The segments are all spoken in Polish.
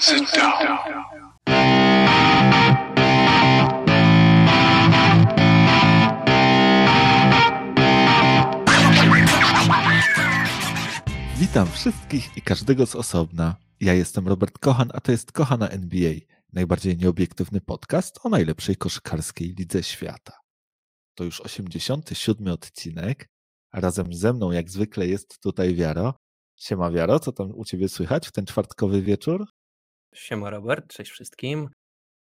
Sit down. Witam wszystkich i każdego z osobna. Ja jestem Robert Kochan, a to jest Kochana NBA, najbardziej nieobiektywny podcast o najlepszej koszykarskiej lidze świata. To już 87 odcinek, razem ze mną jak zwykle jest tutaj Wiaro. Siema Wiaro, co tam u Ciebie słychać w ten czwartkowy wieczór? Siema Robert, cześć wszystkim.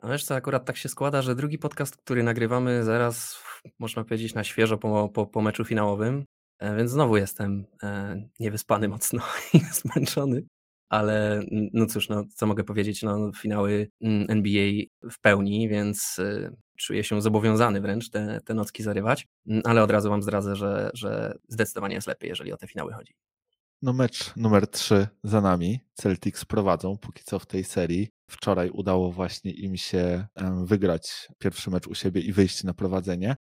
A wiesz co, akurat tak się składa, że drugi podcast, który nagrywamy zaraz, można powiedzieć, na świeżo po, po, po meczu finałowym, e, więc znowu jestem e, niewyspany mocno i zmęczony, ale no cóż, no, co mogę powiedzieć, no, finały mm, NBA w pełni, więc e, czuję się zobowiązany wręcz te, te nocki zarywać, Mm, ale od razu wam zdradzę, że, że zdecydowanie jest lepiej, jeżeli o te finały chodzi. No mecz numer 3 za nami. Celtics prowadzą póki co w tej serii. Wczoraj udało właśnie im się wygrać pierwszy mecz u siebie i wyjść na prowadzenie.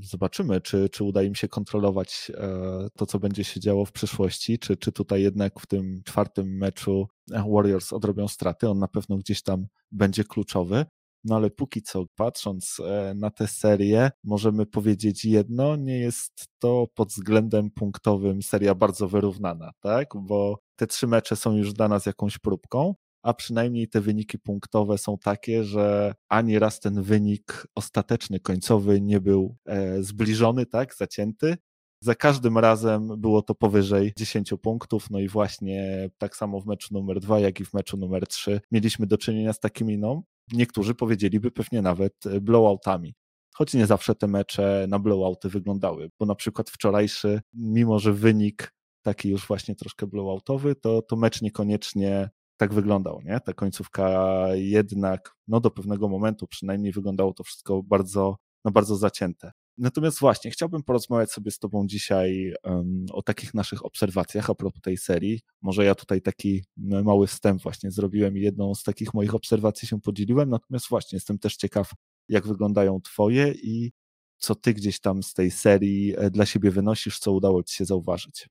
Zobaczymy, czy, czy uda im się kontrolować e, to, co będzie się działo w przyszłości, czy, czy tutaj jednak w tym czwartym meczu e, Warriors odrobią straty. On na pewno gdzieś tam będzie kluczowy. No ale póki co, patrząc e, na tę serię, możemy powiedzieć jedno, nie jest to pod względem punktowym seria bardzo wyrównana, tak? Bo te trzy mecze są już dla nas jakąś próbką, a przynajmniej te wyniki punktowe są takie, że ani raz ten wynik ostateczny, końcowy nie był e, zbliżony, tak? Zacięty, za każdym razem było to powyżej 10 punktów, no i właśnie tak samo w meczu numer 2, jak i w meczu numer 3 mieliśmy do czynienia z takimi, no, niektórzy powiedzieliby pewnie nawet e, blowoutami. Choć nie zawsze te mecze na blowouty wyglądały, bo na przykład wczorajszy, mimo że wynik taki już właśnie troszkę blowoutowy, to, to mecz niekoniecznie tak wyglądał, nie? Ta końcówka jednak, no do pewnego momentu przynajmniej wyglądało to wszystko bardzo, no bardzo zacięte. Natomiast właśnie, chciałbym porozmawiać sobie z Tobą dzisiaj um, o takich naszych obserwacjach a propos tej serii. Może ja tutaj taki mały wstęp właśnie zrobiłem i jedną z takich moich obserwacji się podzieliłem, natomiast właśnie jestem też ciekaw, jak wyglądają Twoje i co Ty gdzieś tam z tej serii e, dla siebie wynosisz, co udało Ci się zauważyć.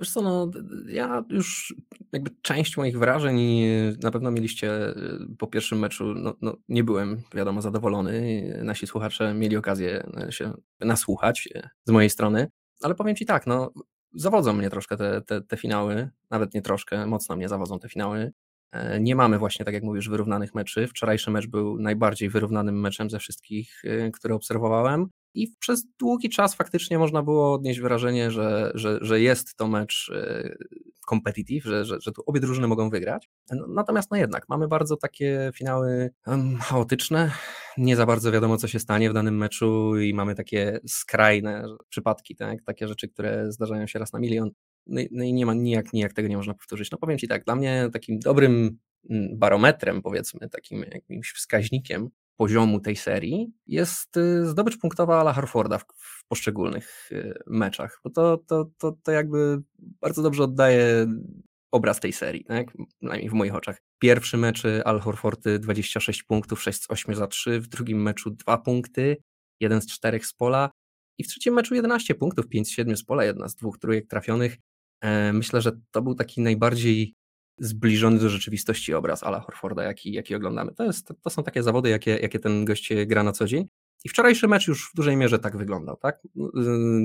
Wiesz co, no, ja już jakby część moich wrażeń na pewno mieliście y, po pierwszym meczu, no, no, nie byłem wiadomo zadowolony. Nasi słuchacze mieli okazję y, się nasłuchać y, z mojej strony, ale powiem Ci tak, no zawodzą mnie troszkę te, te, te finały, nawet nie troszkę, mocno mnie zawodzą te finały. E, nie mamy właśnie, tak jak mówisz, wyrównanych meczy. Wczorajszy mecz był najbardziej wyrównanym meczem ze wszystkich, które obserwowałem. I przez długi czas faktycznie można było odnieść wrażenie, że, że, że jest to mecz e, competitive, że, że, że tu obie drużyny mogą wygrać. No, natomiast no jednak mamy bardzo takie finały um, chaotyczne, nie za bardzo wiadomo co się stanie w danym meczu i mamy takie skrajne przypadki, tak? takie rzeczy, które zdarzają się raz na milion. No i, no i nie ma nijak, nijak tego nie można powtórzyć. No powiem Ci tak, dla mnie takim dobrym mm, barometrem, powiedzmy, takim jakimś wskaźnikiem poziomu tej serii jest y, zdobycz punktowa Ala Harforda w, poszczególnych y, meczach, bo to, to, to, to jakby bardzo dobrze oddaje obraz tej serii, tak? przynajmniej w moich oczach. Pierwszy mecz Al Horfordy 26 punktów, 6 z 8 za 3, w drugim meczu 2 punkty, 1 z 4 z pola i w trzecim meczu 11 punktów, 5 z 7 z pola, jedna z dwóch trójek trafionych. E, myślę, że to był taki najbardziej zbliżony do rzeczywistości obraz Ala Horforda, jaki, jaki oglądamy. To, jest, to są takie zawody, jakie, jakie ten gość gra na co dzień. I wczorajszy mecz już w dużej mierze tak wyglądał, tak?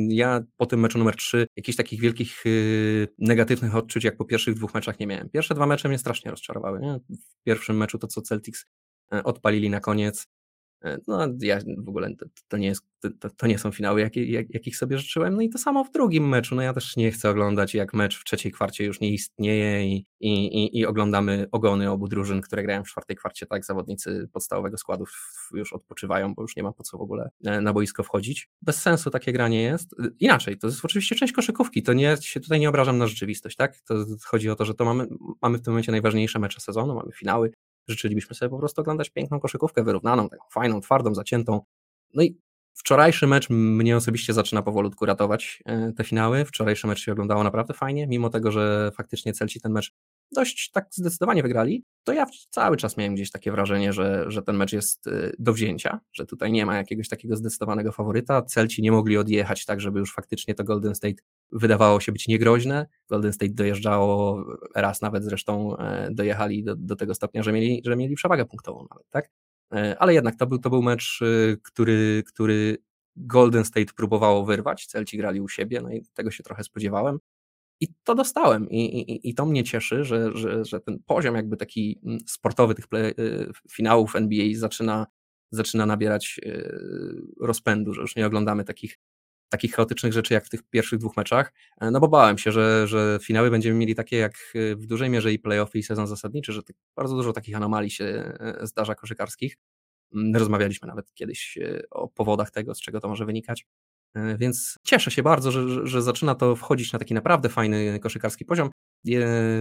Ja po tym meczu numer 3 jakichś takich wielkich yy, negatywnych odczuć jak po pierwszych dwóch meczach nie miałem. Pierwsze dwa mecze mnie strasznie rozczarowały. Nie? W pierwszym meczu to, co Celtics e, odpalili na koniec, no, ja w ogóle to, to nie, jest, to, to, nie są finały, jak, jak, jakich sobie życzyłem. No i to samo w drugim meczu. No ja też nie chcę oglądać, jak mecz w trzeciej kwarcie już nie istnieje i, i, i, oglądamy ogony obu drużyn, które grają w czwartej kwarcie. Tak, zawodnicy podstawowego składu już odpoczywają, bo już nie ma po co w ogóle e, na boisko wchodzić. Bez sensu takie granie jest. Inaczej, to jest oczywiście część koszykówki. To nie się tutaj nie obrażam na rzeczywistość, tak? To chodzi o to, że to mamy, mamy w tym momencie najważniejsze mecze sezonu, mamy finały, Życzylibyśmy sobie po prostu oglądać piękną koszykówkę, wyrównaną, taką fajną, twardą, zaciętą. No i wczorajszy mecz mnie osobiście zaczyna powolutku ratować e, te finały. Wczorajszy mecz się oglądało naprawdę fajnie, mimo tego, że faktycznie Celci ten mecz dość tak zdecydowanie wygrali, to ja cały czas miałem gdzieś takie wrażenie, że, że ten mecz jest y, do wzięcia, że tutaj nie ma jakiegoś takiego zdecydowanego faworyta. Celci nie mogli odjechać tak, żeby już faktycznie to Golden State wydawało się być niegroźne. Golden State dojeżdżało, raz nawet zresztą e, dojechali do, do tego stopnia, że mieli, że mieli przewagę punktową nawet, tak? Ale jednak to był, to był mecz, y, który, który Golden State próbowało wyrwać, Celci grali u siebie, no i tego się trochę spodziewałem. I to dostałem i, i, i to mnie cieszy, że, że, że ten poziom jakby taki mm, sportowy tych play, y, finałów NBA zaczyna, zaczyna nabierać y, rozpędu, że już nie oglądamy takich, takich chaotycznych rzeczy jak w tych pierwszych dwóch meczach, e, no bo bałem się, że, że finały będziemy mieli takie jak w dużej mierze i playoffy i sezon zasadniczy, że tak bardzo dużo takich anomalii się e, zdarza koszykarskich. Mm, rozmawialiśmy nawet kiedyś e, o powodach tego, z czego to może wynikać. E, więc cieszę się bardzo, że, że zaczyna to wchodzić na taki naprawdę fajny koszykarski poziom.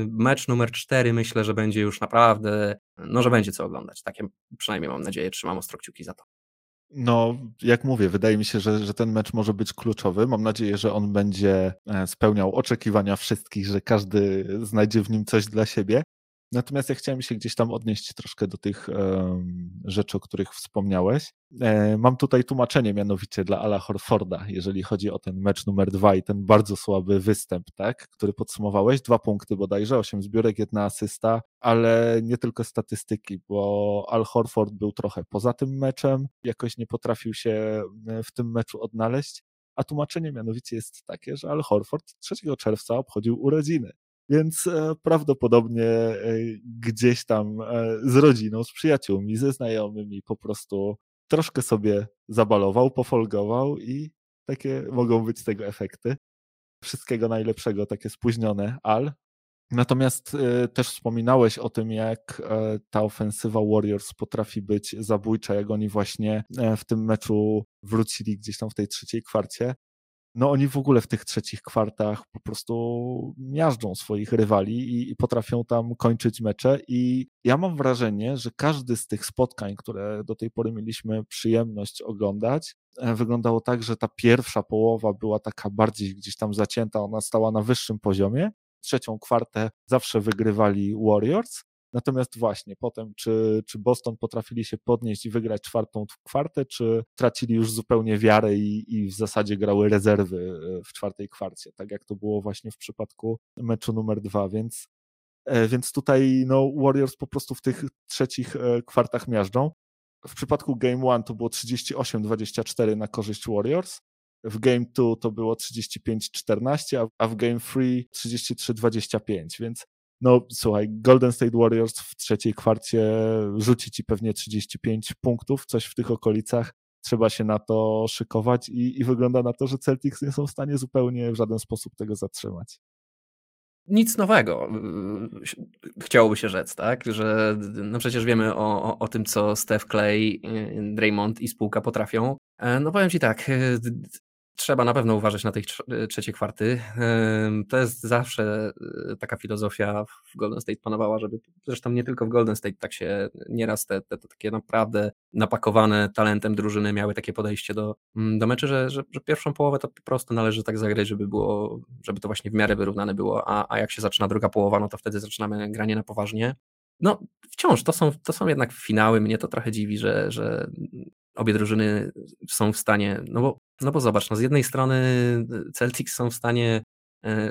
Mecz numer cztery myślę, że będzie już naprawdę, no że będzie co oglądać. Takie przynajmniej mam nadzieję, trzymam ostro kciuki za to. No, jak mówię, wydaje mi się, że, że ten mecz może być kluczowy. Mam nadzieję, że on będzie e, spełniał oczekiwania wszystkich, że każdy znajdzie w nim coś dla siebie. Natomiast ja chciałem się gdzieś tam odnieść troszkę do tych rzeczy, o których wspomniałeś. E, mam tutaj tłumaczenie mianowicie dla Ala Horforda, jeżeli chodzi o ten mecz numer dwa i ten bardzo słaby występ, tak, który podsumowałeś. Dwa punkty bodajże, osiem zbiórek, jedna asysta, ale nie tylko statystyki, bo Al Horford był trochę poza tym meczem, jakoś nie potrafił się e, w tym meczu odnaleźć. A tłumaczenie mianowicie jest takie, że Al Horford 3 czerwca obchodził urodziny więc e, prawdopodobnie e, gdzieś tam e, z rodziną, z przyjaciółmi, ze znajomymi po prostu troszkę sobie zabalował, pofolgował i takie mogą być tego efekty. Wszystkiego najlepszego, takie spóźnione, al. Natomiast też wspominałeś o tym, jak ta ofensywa Warriors potrafi być zabójcza, jak oni właśnie w tym meczu wrócili gdzieś tam w tej trzeciej kwarcie no oni w ogóle w tych trzecich kwartach po prostu miażdżą swoich rywali i, i, potrafią tam kończyć mecze. I ja mam wrażenie, że każdy z tych spotkań, które do tej pory mieliśmy przyjemność oglądać, e, wyglądało tak, że ta pierwsza połowa była taka bardziej gdzieś tam zacięta, ona stała na wyższym poziomie, trzecią kwartę zawsze wygrywali Warriors, Natomiast właśnie potem, czy, czy Boston potrafili się podnieść i wygrać czwartą kwartę, czy tracili już zupełnie wiarę i, i w zasadzie grały rezerwy e, w czwartej kwarcie, tak jak to było właśnie w przypadku meczu numer dwa, więc, e, więc tutaj no, Warriors po prostu w tych trzecich e, kwartach miażdżą. W przypadku Game One to było 38-24 na korzyść Warriors, w Game 2 to było 35-14, a w Game 3 33-25, więc no słuchaj, Golden State Warriors w trzeciej kwarcie rzuci ci pewnie 35 punktów, coś w tych okolicach. Trzeba się na to szykować i, i wygląda na to, że Celtics nie są w stanie zupełnie w żaden sposób tego zatrzymać nic nowego, chciałoby się rzec, tak? Że no przecież wiemy o, o, o, tym, co Steph Clay, Draymond i spółka potrafią. E, no powiem Ci tak, trzeba na pewno uważać na tej e, trzeciej kwarty. To jest zawsze e, taka filozofia w Golden State panowała, żeby zresztą nie tylko w Golden State tak się nieraz te, te, te takie naprawdę napakowane talentem drużyny miały takie podejście do, mm, do meczy, że, że, że, pierwszą połowę to po prostu należy tak zagrać, żeby było, żeby to właśnie w miarę wyrównane było, a, a jak się zaczyna druga połowa, no to wtedy zaczynamy granie na poważnie. No, wciąż to są, to są jednak finały. Mnie to trochę dziwi, że, że obie drużyny są w stanie, no bo, no bo zobacz, no z jednej strony Celtics są w stanie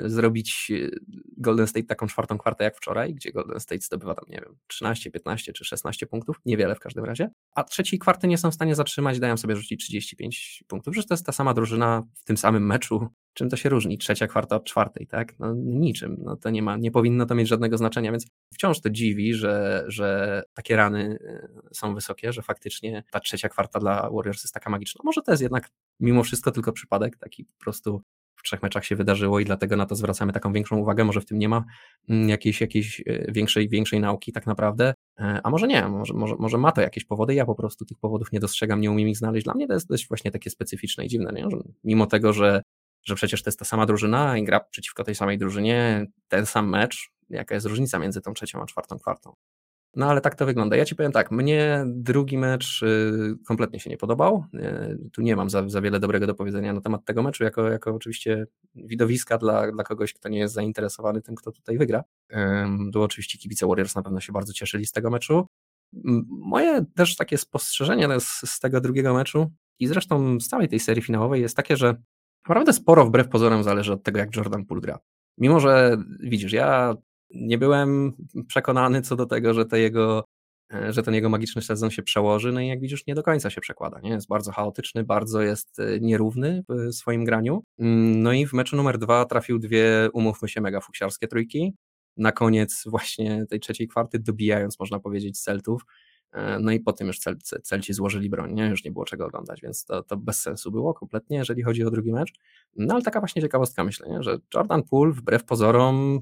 zrobić e, Golden State taką czwartą kwartę jak wczoraj, gdzie Golden State zdobywa tam, nie wiem, 13, 15 czy 16 punktów, niewiele w każdym razie, a trzeciej kwarty nie są w stanie zatrzymać, dają sobie rzucić 35 punktów. Przecież to jest ta sama drużyna w tym samym meczu. Czym to się różni? Trzecia kwarta od czwartej, tak? No niczym. No to nie ma, nie powinno to mieć żadnego znaczenia, więc wciąż to dziwi, że, że takie rany e, są wysokie, że faktycznie ta trzecia kwarta dla Warriors jest taka magiczna. Może to jest jednak mimo wszystko tylko przypadek, taki po prostu w trzech meczach się wydarzyło i dlatego na to zwracamy taką większą uwagę. Może w tym nie ma mm, jakiejś, jakiejś e, większej, większej nauki tak naprawdę, e, a może nie, może, może, może ma to jakieś powody. Ja po prostu tych powodów nie dostrzegam, nie umiem ich znaleźć. Dla mnie to jest dość właśnie takie specyficzne i dziwne, nie? że mimo tego, że, że przecież to jest ta sama drużyna i gra przeciwko tej samej drużynie, ten sam mecz, jaka jest różnica między tą trzecią a czwartą kwartą. No ale tak to wygląda. Ja ci powiem tak, mnie drugi mecz y, kompletnie się nie podobał. Y, tu nie mam za, za wiele dobrego do powiedzenia na temat tego meczu, jako, jako oczywiście widowiska dla, dla kogoś, kto nie jest zainteresowany tym, kto tutaj wygra. Tu oczywiście kibice Warriors na pewno się bardzo cieszyli z tego meczu. Moje też takie spostrzeżenie z, z tego drugiego meczu i zresztą z całej tej serii finałowej jest takie, że naprawdę sporo wbrew pozorom zależy od tego, jak Jordan Poole gra. Mimo, że widzisz, ja nie byłem przekonany co do tego, że, te jego, e, że ten jego magiczny sezon się przełoży, no i jak widzisz, nie do końca się przekłada. Nie? Jest bardzo chaotyczny, bardzo jest e, nierówny w swoim graniu. Mm, no i w meczu numer dwa trafił dwie, umówmy się, mega fuksiarskie trójki. Na koniec właśnie tej trzeciej kwarty, dobijając, można powiedzieć, Celtów. E, no i po tym już cel, Celci złożyli broń, nie? już nie było czego oglądać, więc to, to bez sensu było kompletnie, jeżeli chodzi o drugi mecz. No ale taka właśnie ciekawostka myślę, nie? że Jordan Poole wbrew pozorom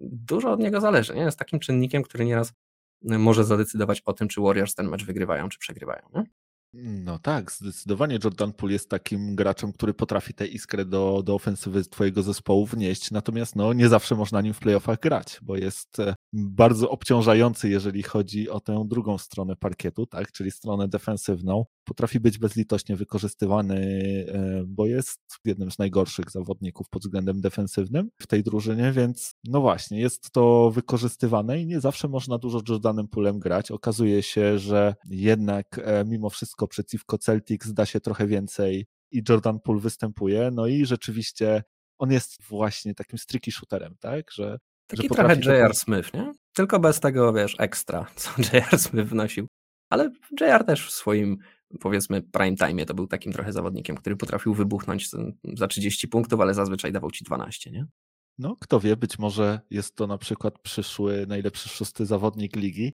dużo od niego zależy. Nie? Jest takim czynnikiem, który nieraz może zadecydować o tym, czy Warriors ten mecz wygrywają, czy przegrywają. Nie? No tak, zdecydowanie Jordan Poole jest takim graczem, który potrafi tę iskrę do, do ofensywy twojego zespołu wnieść, natomiast no, nie zawsze można nim w playoffach grać, bo jest e, bardzo obciążający, jeżeli chodzi o tę drugą stronę parkietu, tak, czyli stronę defensywną. Potrafi być bezlitośnie wykorzystywany, e, bo jest jednym z najgorszych zawodników pod względem defensywnym w tej drużynie, więc no właśnie, jest to wykorzystywane i nie zawsze można dużo Jordanem Poolem grać. Okazuje się, że jednak e, mimo wszystko przeciwko Celtics da się trochę więcej i Jordan Poole występuje, no i rzeczywiście on jest właśnie takim streaky shooterem, tak, że Taki trochę J.R. Smith, nie? Tylko bez tego, wiesz, ekstra, co J.R. Smith wnosił. Ale J.R. też w swoim, powiedzmy, prime time to był takim trochę zawodnikiem, który potrafił wybuchnąć za 30 punktów, ale zazwyczaj dawał ci 12, nie? No, kto wie, być może jest to na przykład przyszły najlepszy szósty zawodnik ligi,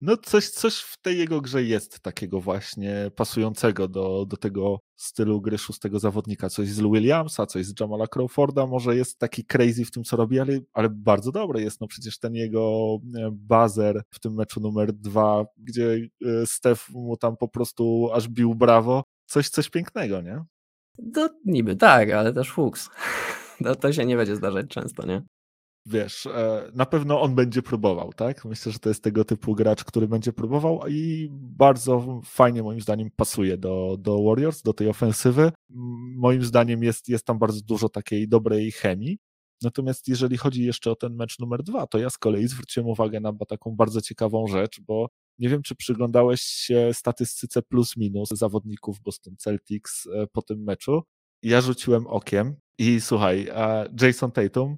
no coś, coś w tej jego grze jest takiego właśnie pasującego do, do tego stylu gry szóstego zawodnika. Coś z Lou Williamsa, coś z Jamala Crawforda, może jest taki crazy w tym, co robi, ale, ale bardzo dobry jest. No przecież ten jego e, bazer w tym meczu numer dwa, gdzie e, Steph mu tam po prostu aż bił brawo, coś, coś pięknego, nie? No niby tak, ale też fuks. No, to się nie będzie zdarzać często, nie? Wiesz, e, na pewno on będzie próbował, tak? Myślę, że to jest tego typu gracz, który będzie próbował i bardzo fajnie moim zdaniem pasuje do, do Warriors, do tej ofensywy. Moim zdaniem jest, jest tam bardzo dużo takiej dobrej chemii. Natomiast jeżeli chodzi jeszcze o ten mecz numer dwa, to ja z kolei zwróciłem uwagę na taką bardzo ciekawą rzecz, bo nie wiem, czy przyglądałeś się statystyce plus minus zawodników Boston Celtics e, po tym meczu. Ja rzuciłem okiem i słuchaj, Jason Tatum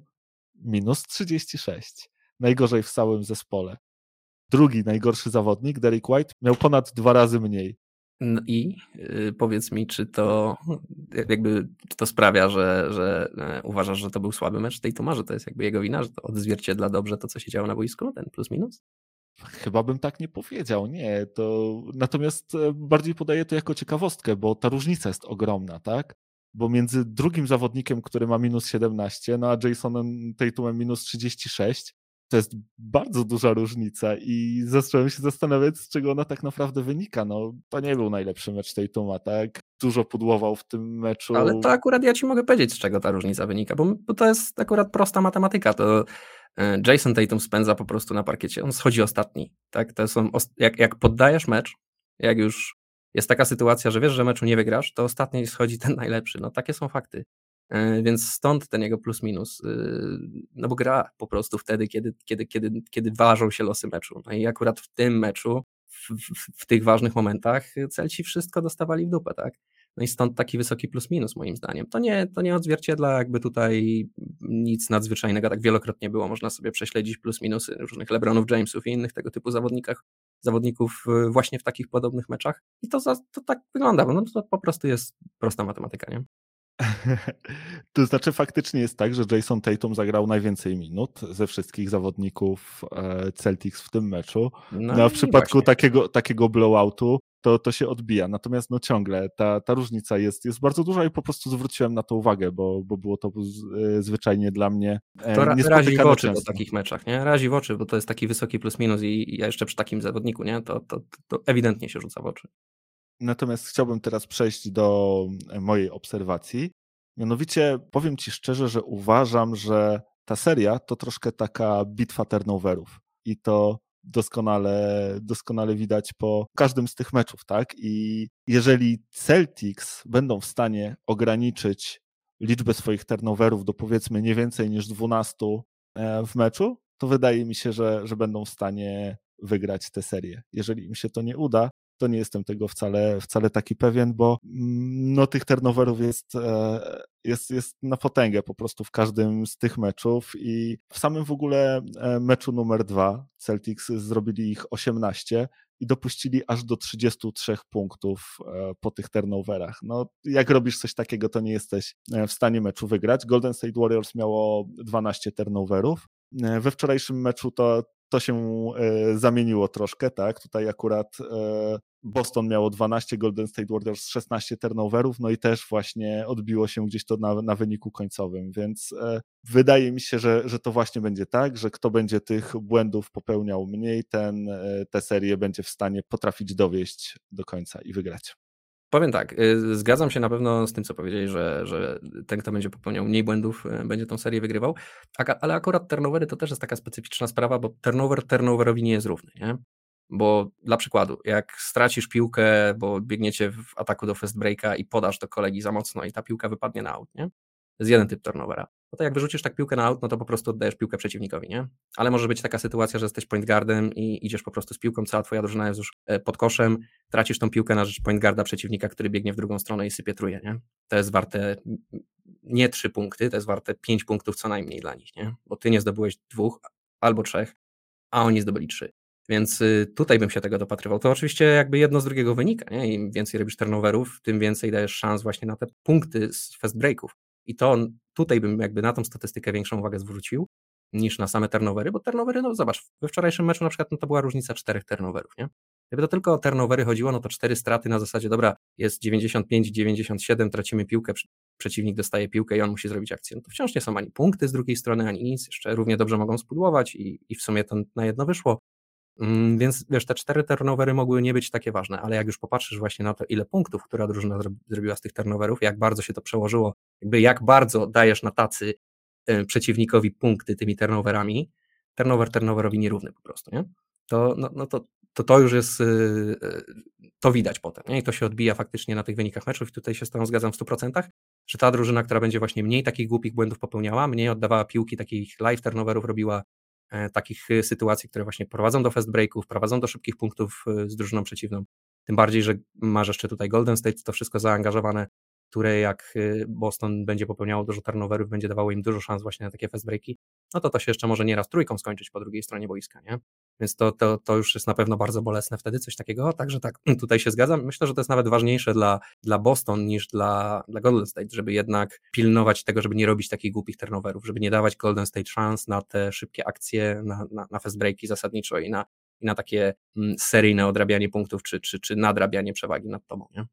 minus 36. Najgorzej w całym zespole. Drugi najgorszy zawodnik, Derek White, miał ponad dwa razy mniej. No i yy, powiedz mi, czy to jakby czy to sprawia, że, że yy, uważasz, że to był słaby mecz tej Tuma, że to jest jakby jego wina, że to odzwierciedla dobrze to, co się działo na boisku, ten plus minus? Chyba bym tak nie powiedział, nie. To natomiast e, bardziej podaję to jako ciekawostkę, bo ta różnica jest ogromna, tak? Bo między drugim zawodnikiem, który ma minus 17, no a Jasonem Tatumem minus 36, to jest bardzo duża różnica i zacząłem się zastanawiać, z czego ona tak naprawdę wynika. No, to nie był najlepszy mecz Tatuma, tak? Dużo pudłował w tym meczu. Ale to akurat ja ci mogę powiedzieć, z czego ta różnica wynika, bo, bo to jest akurat prosta matematyka. To e, Jason Tatum spędza po prostu na parkiecie. On schodzi ostatni, tak? To są, jak, jak poddajesz mecz, jak już jest taka sytuacja, że wiesz, że meczu nie wygrasz, to ostatni schodzi ten najlepszy. No takie są fakty. E, więc stąd ten jego plus minus. E, no bo gra po prostu wtedy, kiedy, kiedy, kiedy, kiedy ważą się losy meczu. No i akurat w tym meczu, w, w, w tych ważnych momentach, Celci wszystko dostawali w dupę, tak? No i stąd taki wysoki plus minus moim zdaniem. To nie, to nie odzwierciedla jakby tutaj nic nadzwyczajnego, tak wielokrotnie było. Można sobie prześledzić plus minusy różnych LeBronów, Jamesów i innych tego typu zawodnikach zawodników y, właśnie w takich podobnych meczach. I to, to tak wygląda, bo no to po prostu jest prosta matematyka, nie? To znaczy faktycznie jest tak, że Jason Tatum zagrał najwięcej minut ze wszystkich zawodników e, Celtics w tym meczu. No, no a w przypadku takiego, takiego blowoutu to, to się odbija. Natomiast no ciągle ta, ta różnica jest, jest bardzo duża i po prostu zwróciłem na to uwagę, bo, bo było to e, zwyczajnie dla mnie e, To ra razi w oczy po takich meczach, nie? Razi w oczy, bo to jest taki wysoki plus minus i, i jeszcze przy takim zawodniku, nie? To, to, to ewidentnie się rzuca w oczy. Natomiast chciałbym teraz przejść do e, mojej obserwacji. Mianowicie powiem Ci szczerze, że uważam, że ta seria to troszkę taka bitwa turnoverów. I to doskonale, doskonale widać po każdym z tych meczów, tak? I jeżeli Celtics będą w stanie ograniczyć liczbę swoich turnoverów do powiedzmy nie więcej niż 12 e, w meczu, to wydaje mi się, że, że będą w stanie wygrać tę serię. Jeżeli im się to nie uda, to nie jestem tego wcale, wcale taki pewien, bo mm, no, tych turnoverów jest, e, jest, jest na potęgę po prostu w każdym z tych meczów i w samym w ogóle e, meczu numer dwa Celtics zrobili ich 18 i dopuścili aż do 33 punktów e, po tych turnoverach. No, jak robisz coś takiego, to nie jesteś w stanie meczu wygrać. Golden State Warriors miało 12 turnoverów. We wczorajszym meczu to to się e, zamieniło troszkę, tak? Tutaj akurat e, Boston miało 12, Golden State Warriors 16 turnoverów, no i też właśnie odbiło się gdzieś to na, na wyniku końcowym, więc e, wydaje mi się, że, że to właśnie będzie tak, że kto będzie tych błędów popełniał mniej, ten tę serię będzie w stanie potrafić dowieść do końca i wygrać. Powiem tak, y, zgadzam się na pewno z tym, co powiedzieli, że, że ten, kto będzie popełniał mniej błędów, y, będzie tą serię wygrywał, ale akurat turnovery to też jest taka specyficzna sprawa, bo turnover turnoverowi nie jest równy, nie? Bo dla przykładu, jak stracisz piłkę, bo biegniecie w ataku do fast breaka i podasz do kolegi za mocno i ta piłka wypadnie na out, nie? To jest jeden typ turnovera no to jak wyrzucisz tak piłkę na out, no to po prostu oddajesz piłkę przeciwnikowi, nie? Ale może być taka sytuacja, że jesteś point guardem i idziesz po prostu z piłką, cała twoja drużyna jest już e, pod koszem, tracisz tą piłkę na rzecz point guarda przeciwnika, który biegnie w drugą stronę i sypie truje, nie? To jest warte nie trzy punkty, to jest warte pięć punktów co najmniej dla nich, nie? Bo ty nie zdobyłeś dwóch albo trzech, a oni zdobyli trzy. Więc y, tutaj bym się tego dopatrywał. To oczywiście jakby jedno z drugiego wynika, nie? Im więcej robisz turnoverów, tym więcej dajesz szans właśnie na te punkty z fast breaków. I to tutaj bym jakby na tą statystykę większą uwagę zwrócił niż na same turnovery, bo turnovery, no zobacz, we wczorajszym meczu na przykład no to była różnica czterech turnoverów, nie? Gdyby to tylko o turnovery chodziło, no to cztery straty na zasadzie, dobra, jest 95-97, tracimy piłkę, przeciwnik dostaje piłkę i on musi zrobić akcję. No to wciąż nie są ani punkty z drugiej strony, ani nic, jeszcze równie dobrze mogą spudłować i, i w sumie to na jedno wyszło. Mm, więc wiesz, te cztery turnovery mogły nie być takie ważne, ale jak już popatrzysz właśnie na to, ile punktów, która drużyna zrobiła z tych turnoverów, jak bardzo się to przełożyło, jakby jak bardzo dajesz na tacy y, przeciwnikowi punkty tymi turnoverami, turnover turnoverowi nierówny po prostu, nie? To, no, no to, to, to już jest, y, to widać potem, nie? I to się odbija faktycznie na tych wynikach meczów i tutaj się z tą zgadzam w 100%, że ta drużyna, która będzie właśnie mniej takich głupich błędów popełniała, mniej oddawała piłki, takich live turnoverów robiła takich e, sytuacji, które właśnie prowadzą do fast breaków, prowadzą do szybkich punktów e, z drużyną przeciwną. Tym bardziej, że masz jeszcze tutaj Golden State, to wszystko zaangażowane, które jak Boston będzie popełniało dużo turnoverów, będzie dawało im dużo szans właśnie na takie fast breaki, no to to się jeszcze może nieraz trójką skończyć po drugiej stronie boiska, nie? Więc to, to, to już jest na pewno bardzo bolesne wtedy, coś takiego. Także tak, tutaj się zgadzam. Myślę, że to jest nawet ważniejsze dla, dla Boston niż dla, dla Golden State, żeby jednak pilnować tego, żeby nie robić takich głupich turnoverów, żeby nie dawać Golden State szans na te szybkie akcje, na, na, na fast breaki zasadniczo i na, i na takie mm, seryjne odrabianie punktów, czy, czy, czy nadrabianie przewagi nad tobą. Nie?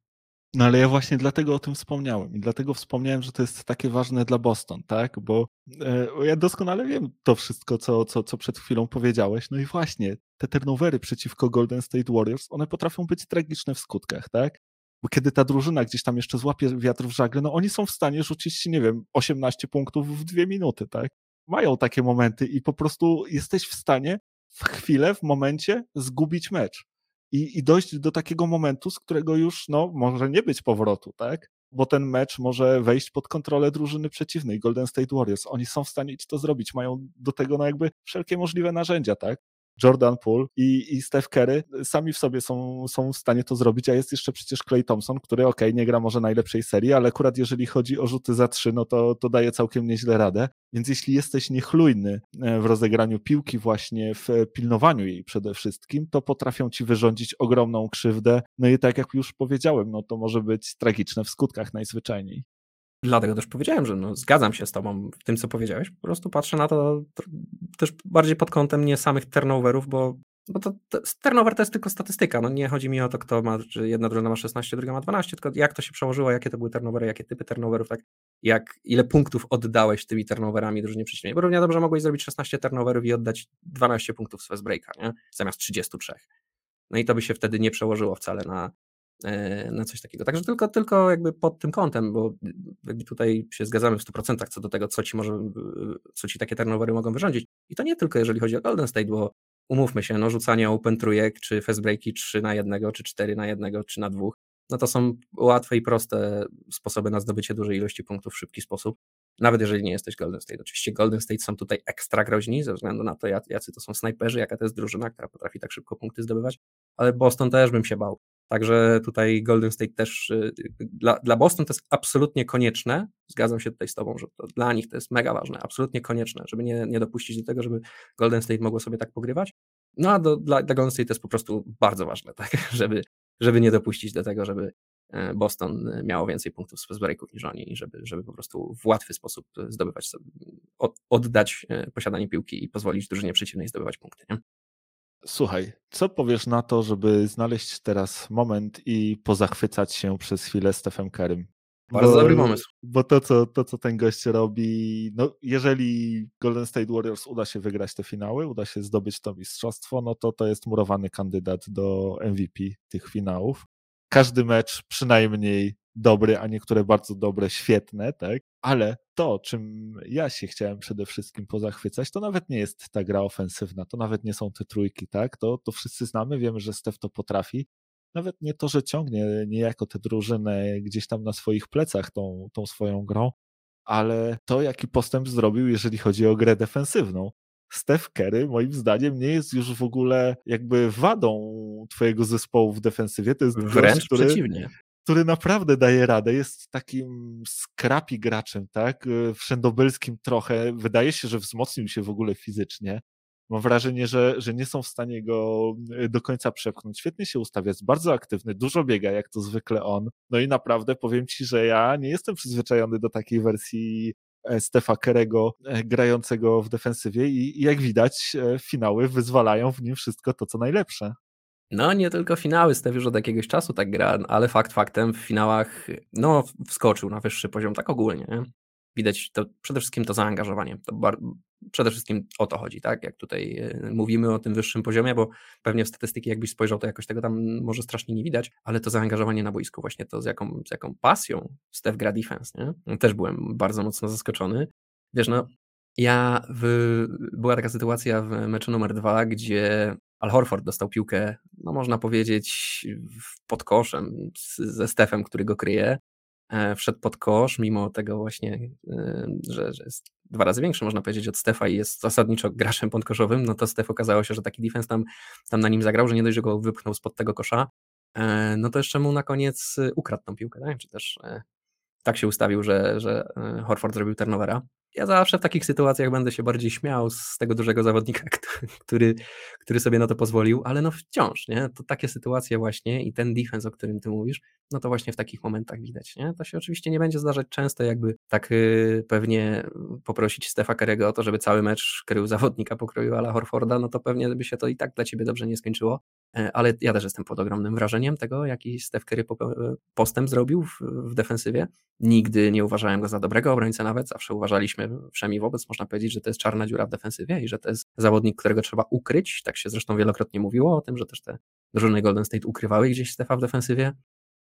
No ale ja właśnie dlatego o tym wspomniałem i dlatego wspomniałem, że to jest takie ważne dla Boston, tak? Bo e, ja doskonale wiem to wszystko, co, co, co przed chwilą powiedziałeś. No i właśnie te turnovery przeciwko Golden State Warriors, one potrafią być tragiczne w skutkach, tak? Bo kiedy ta drużyna gdzieś tam jeszcze złapie wiatr w żagle, no oni są w stanie rzucić, nie wiem, 18 punktów w dwie minuty, tak? Mają takie momenty i po prostu jesteś w stanie w chwilę, w momencie zgubić mecz i, i dojść do takiego momentu, z którego już no, może nie być powrotu, tak? Bo ten mecz może wejść pod kontrolę drużyny przeciwnej, Golden State Warriors. Oni są w stanie to zrobić, mają do tego no jakby wszelkie możliwe narzędzia, tak? Jordan Poole i, i Steph Curry sami w sobie są, są w stanie to zrobić, a jest jeszcze przecież Clay Thompson, który ok, nie gra może najlepszej serii, ale akurat jeżeli chodzi o rzuty za trzy, no to, to daje całkiem nieźle radę. Więc jeśli jesteś niechlujny e, w rozegraniu piłki, właśnie w pilnowaniu jej przede wszystkim, to potrafią ci wyrządzić ogromną krzywdę. No i tak jak już powiedziałem, no to może być tragiczne w skutkach najzwyczajniej. Dlatego też powiedziałem, że no, zgadzam się z Tobą w tym, co powiedziałeś. Po prostu patrzę na to też bardziej pod kątem nie samych turnoverów, bo, bo to, to, turnover to jest tylko statystyka. No, nie chodzi mi o to, kto ma, czy jedna drużyna ma 16, druga ma 12, tylko jak to się przełożyło, jakie to były turnovery, jakie typy turnoverów, tak? Jak, ile punktów oddałeś tymi turnoverami drużynie przeciwnej. Bo równie dobrze mogłeś zrobić 16 turnoverów i oddać 12 punktów z fast breaka, nie? Zamiast 33. No i to by się wtedy nie przełożyło wcale na, na coś takiego. Także tylko, tylko jakby pod tym kątem, bo jakby tutaj się zgadzamy w 100% co do tego, co ci może, co ci takie turnovery mogą wyrządzić. I to nie tylko jeżeli chodzi o Golden State, bo umówmy się, no rzucanie open trójek, czy fast breaki 3 na jednego, czy 4 na jednego, czy na dwóch, no to są łatwe i proste sposoby na zdobycie dużej ilości punktów w szybki sposób. Nawet jeżeli nie jesteś Golden State. Oczywiście Golden State są tutaj ekstra groźni ze względu na to, jacy to są snajperzy, jaka to jest drużyna, która potrafi tak szybko punkty zdobywać, ale Boston też bym się bał. Także tutaj Golden State też, y, dla, dla Boston to jest absolutnie konieczne, zgadzam się tutaj z Tobą, że to dla nich to jest mega ważne, absolutnie konieczne, żeby nie, nie dopuścić do tego, żeby Golden State mogło sobie tak pogrywać. No a do, dla, dla Golden State to jest po prostu bardzo ważne, tak, żeby, żeby nie dopuścić do tego, żeby Boston miało więcej punktów z breaków niż oni żeby, żeby po prostu w łatwy sposób zdobywać, sobie, oddać e, posiadanie piłki i pozwolić drużynie przeciwnej zdobywać punkty. Nie? Słuchaj, co powiesz na to, żeby znaleźć teraz moment i pozachwycać się przez chwilę Stephem Kerem? Bardzo bo, dobry pomysł. Bo to co, to, co ten gość robi, no jeżeli Golden State Warriors uda się wygrać te finały, uda się zdobyć to mistrzostwo, no to to jest murowany kandydat do MVP tych finałów. Każdy mecz przynajmniej dobry, a niektóre bardzo dobre, świetne, tak? Ale to, czym ja się chciałem przede wszystkim pozachwycać, to nawet nie jest ta gra ofensywna, to nawet nie są te trójki, tak? To, to wszyscy znamy, wiemy, że Steph to potrafi. Nawet nie to, że ciągnie niejako tę drużynę gdzieś tam na swoich plecach tą, tą swoją grą, ale to, jaki postęp zrobił, jeżeli chodzi o grę defensywną. Steph Curry moim zdaniem nie jest już w ogóle jakby wadą twojego zespołu w defensywie. To jest Wręcz gość, który, przeciwnie który naprawdę daje radę, jest takim skrapi graczem, tak? E, wszędobylskim trochę. Wydaje się, że wzmocnił się w ogóle fizycznie. Mam wrażenie, że, że nie są w stanie go e, do końca przepchnąć. Świetnie się ustawia, jest bardzo aktywny, dużo biega, jak to zwykle on. No i naprawdę powiem ci, że ja nie jestem przyzwyczajony do takiej wersji Stefa Kerego grającego w defensywie i, jak widać finały wyzwalają w nim wszystko to, co najlepsze. No, nie tylko finały, Stef już od jakiegoś czasu tak gra, ale fakt faktem w finałach, no, wskoczył na wyższy poziom, tak ogólnie. Nie? Widać to przede wszystkim to zaangażowanie. To przede wszystkim o to chodzi, tak? Jak tutaj e, mówimy o tym wyższym poziomie, bo pewnie w statystyki, jakbyś spojrzał, to jakoś tego tam może strasznie nie widać, ale to zaangażowanie na boisku, właśnie to z jaką, z jaką pasją Stef gra defense, nie? Też byłem bardzo mocno zaskoczony. Wiesz, no, ja w, była taka sytuacja w meczu numer dwa, gdzie Al Horford dostał piłkę, no można powiedzieć, pod koszem ze Stefem, który go kryje. E, wszedł pod kosz, mimo tego właśnie, e, że, że jest dwa razy większy, można powiedzieć, od Stefa i jest zasadniczo graczem podkoszowym, no to Stef okazało się, że taki defense tam, tam na nim zagrał, że nie dość, że go wypchnął spod tego kosza, e, no to jeszcze mu na koniec ukradł tą piłkę, czy też tak się ustawił, że, że Horford zrobił turnovera ja zawsze w takich sytuacjach będę się bardziej śmiał z tego dużego zawodnika, który, który sobie na to pozwolił, ale no wciąż, nie? To takie sytuacje właśnie i ten defense, o którym ty mówisz, no to właśnie w takich momentach widać, nie? To się oczywiście nie będzie zdarzać często, jakby tak yy, pewnie poprosić Stefa Kerego o to, żeby cały mecz krył zawodnika pokroju Ala Horforda, no to pewnie by się to i tak dla ciebie dobrze nie skończyło, ale ja też jestem pod ogromnym wrażeniem tego, jaki Steph Curry postęp zrobił w, w defensywie. Nigdy nie uważałem go za dobrego obrońcę nawet, zawsze uważaliśmy wszemi wobec, można powiedzieć, że to jest czarna dziura w defensywie i że to jest zawodnik, którego trzeba ukryć. Tak się zresztą wielokrotnie mówiło o tym, że też te drużyny Golden State ukrywały gdzieś Stefa w defensywie.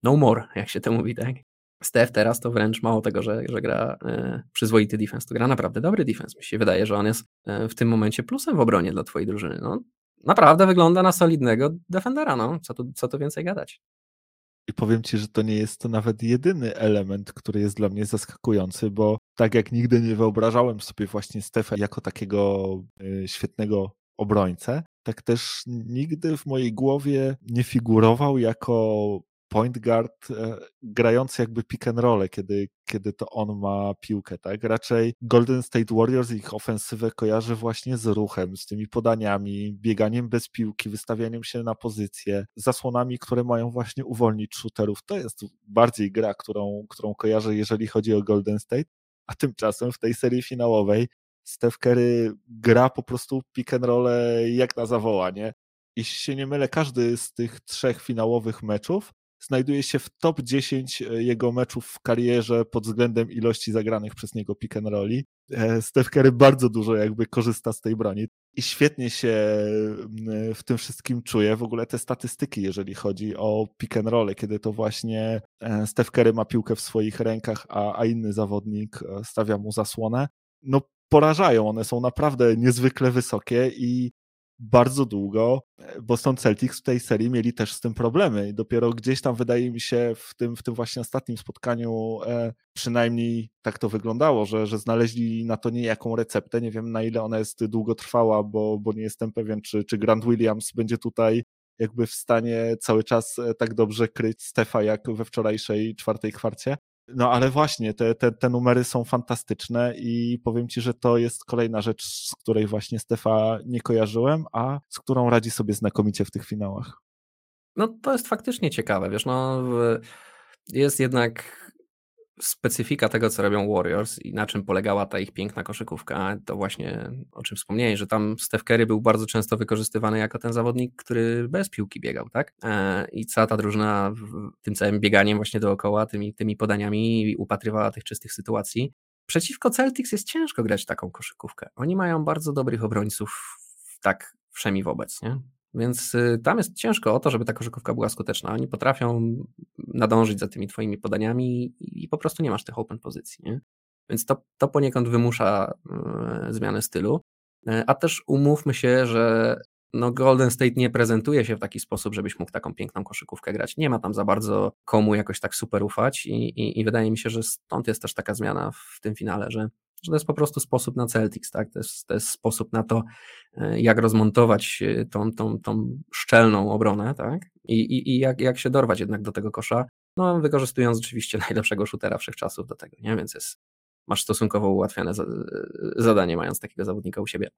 No more, jak się to mówi, tak? Steph teraz to wręcz mało tego, że, że gra e, przyzwoity defense, to gra naprawdę dobry defense. Mi się wydaje, że on jest e, w tym momencie plusem w obronie dla twojej drużyny. No, naprawdę wygląda na solidnego defendera, no. Co tu, co tu więcej gadać? I powiem ci, że to nie jest to nawet jedyny element, który jest dla mnie zaskakujący, bo tak jak nigdy nie wyobrażałem sobie właśnie Stefa jako takiego y, świetnego obrońcę, tak też nigdy w mojej głowie nie figurował jako point guard e, grający jakby pick and roll, kiedy, kiedy to on ma piłkę, tak? Raczej Golden State Warriors ich ofensywę kojarzy właśnie z ruchem, z tymi podaniami, bieganiem bez piłki, wystawianiem się na pozycję, zasłonami, które mają właśnie uwolnić shooterów. To jest bardziej gra, którą, którą kojarzę, jeżeli chodzi o Golden State, a tymczasem w tej serii finałowej Steph Curry gra po prostu pick and roll jak na zawołanie. Jeśli się nie mylę, każdy z tych trzech finałowych meczów znajduje się w top 10 e, jego meczów w karierze pod względem ilości zagranych przez niego pick and rolli. E, Steph Curry bardzo dużo jakby korzysta z tej broni i świetnie się w tym wszystkim czuje. W ogóle te statystyki, jeżeli chodzi o pick and roll, kiedy to właśnie e, Steph Curry ma piłkę w swoich rękach, a, a inny zawodnik stawia mu zasłonę, no porażają. One są naprawdę niezwykle wysokie i bardzo długo Boston Celtics w tej serii mieli też z tym problemy i dopiero gdzieś tam wydaje mi się w tym, w tym właśnie ostatnim spotkaniu e, przynajmniej tak to wyglądało, że, że znaleźli na to niejaką receptę. Nie wiem na ile ona jest długotrwała, bo, bo nie jestem pewien, czy, czy Grant Williams będzie tutaj jakby w stanie cały czas e, tak dobrze kryć Stefa jak we wczorajszej czwartej kwarcie. No ale właśnie, te, te, te numery są fantastyczne i powiem Ci, że to jest kolejna rzecz, z której właśnie Stefa nie kojarzyłem, a z którą radzi sobie znakomicie w tych finałach. No to jest faktycznie ciekawe, wiesz, no jest jednak specyfika tego, co robią Warriors i na czym polegała ta ich piękna koszykówka, to właśnie o czym wspomniałeś, że tam Steph Curry był bardzo często wykorzystywany jako ten zawodnik, który bez piłki biegał, tak? E, I cała ta drużyna tym całym bieganiem właśnie dookoła, tymi, tymi podaniami upatrywała tych czystych sytuacji. Przeciwko Celtics jest ciężko grać taką koszykówkę. Oni mają bardzo dobrych obrońców tak wszemi wobec, nie? Więc y, tam jest ciężko o to, żeby ta koszykówka była skuteczna. Oni potrafią nadążyć za tymi twoimi podaniami i po prostu nie masz tych open pozycji. Nie? Więc to, to poniekąd wymusza y, zmianę stylu. Y, a też umówmy się, że no Golden State nie prezentuje się w taki sposób, żebyś mógł taką piękną koszykówkę grać. Nie ma tam za bardzo komu jakoś tak super ufać i, i, i wydaje mi się, że stąd jest też taka zmiana w tym finale, że że to jest po prostu sposób na Celtics, tak? To jest, to jest sposób na to, e, jak rozmontować e, tą, tą, tą szczelną obronę, tak? I, i, i jak, jak się dorwać jednak do tego kosza, no wykorzystując oczywiście najlepszego shootera wszechczasów do tego, nie? Więc jest, masz stosunkowo ułatwione e, zadanie, mając takiego zawodnika u siebie.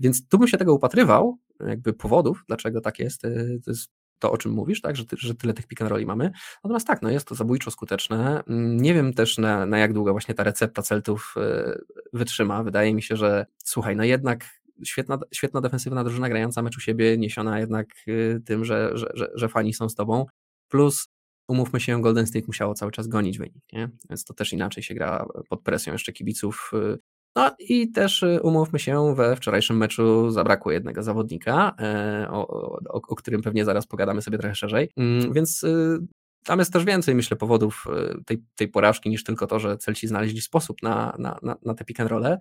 Więc tu bym się tego upatrywał, jakby powodów, dlaczego tak jest. To jest to, o czym mówisz, tak, że, że tyle tych pick and mamy. Natomiast tak, no jest to zabójczo skuteczne. Mm, nie wiem też na, na jak długo właśnie ta recepta Celtów e, wytrzyma. Wydaje mi się, że słuchaj, no jednak świetna, świetna defensywna drużyna grająca mecz u siebie, niesiona jednak e, tym, że, że, że, że fani są z tobą. Plus umówmy się, Golden State musiało cały czas gonić wynik, nie? więc to też inaczej się gra pod presją jeszcze kibiców e, no i też y, umówmy się, we wczorajszym meczu zabrakło jednego zawodnika, e, o, o, o którym pewnie zaraz pogadamy sobie trochę szerzej, mm, więc y, tam jest też więcej, myślę, powodów y, tej, tej porażki niż tylko to, że Celci znaleźli sposób na, na, na, na te pick and role,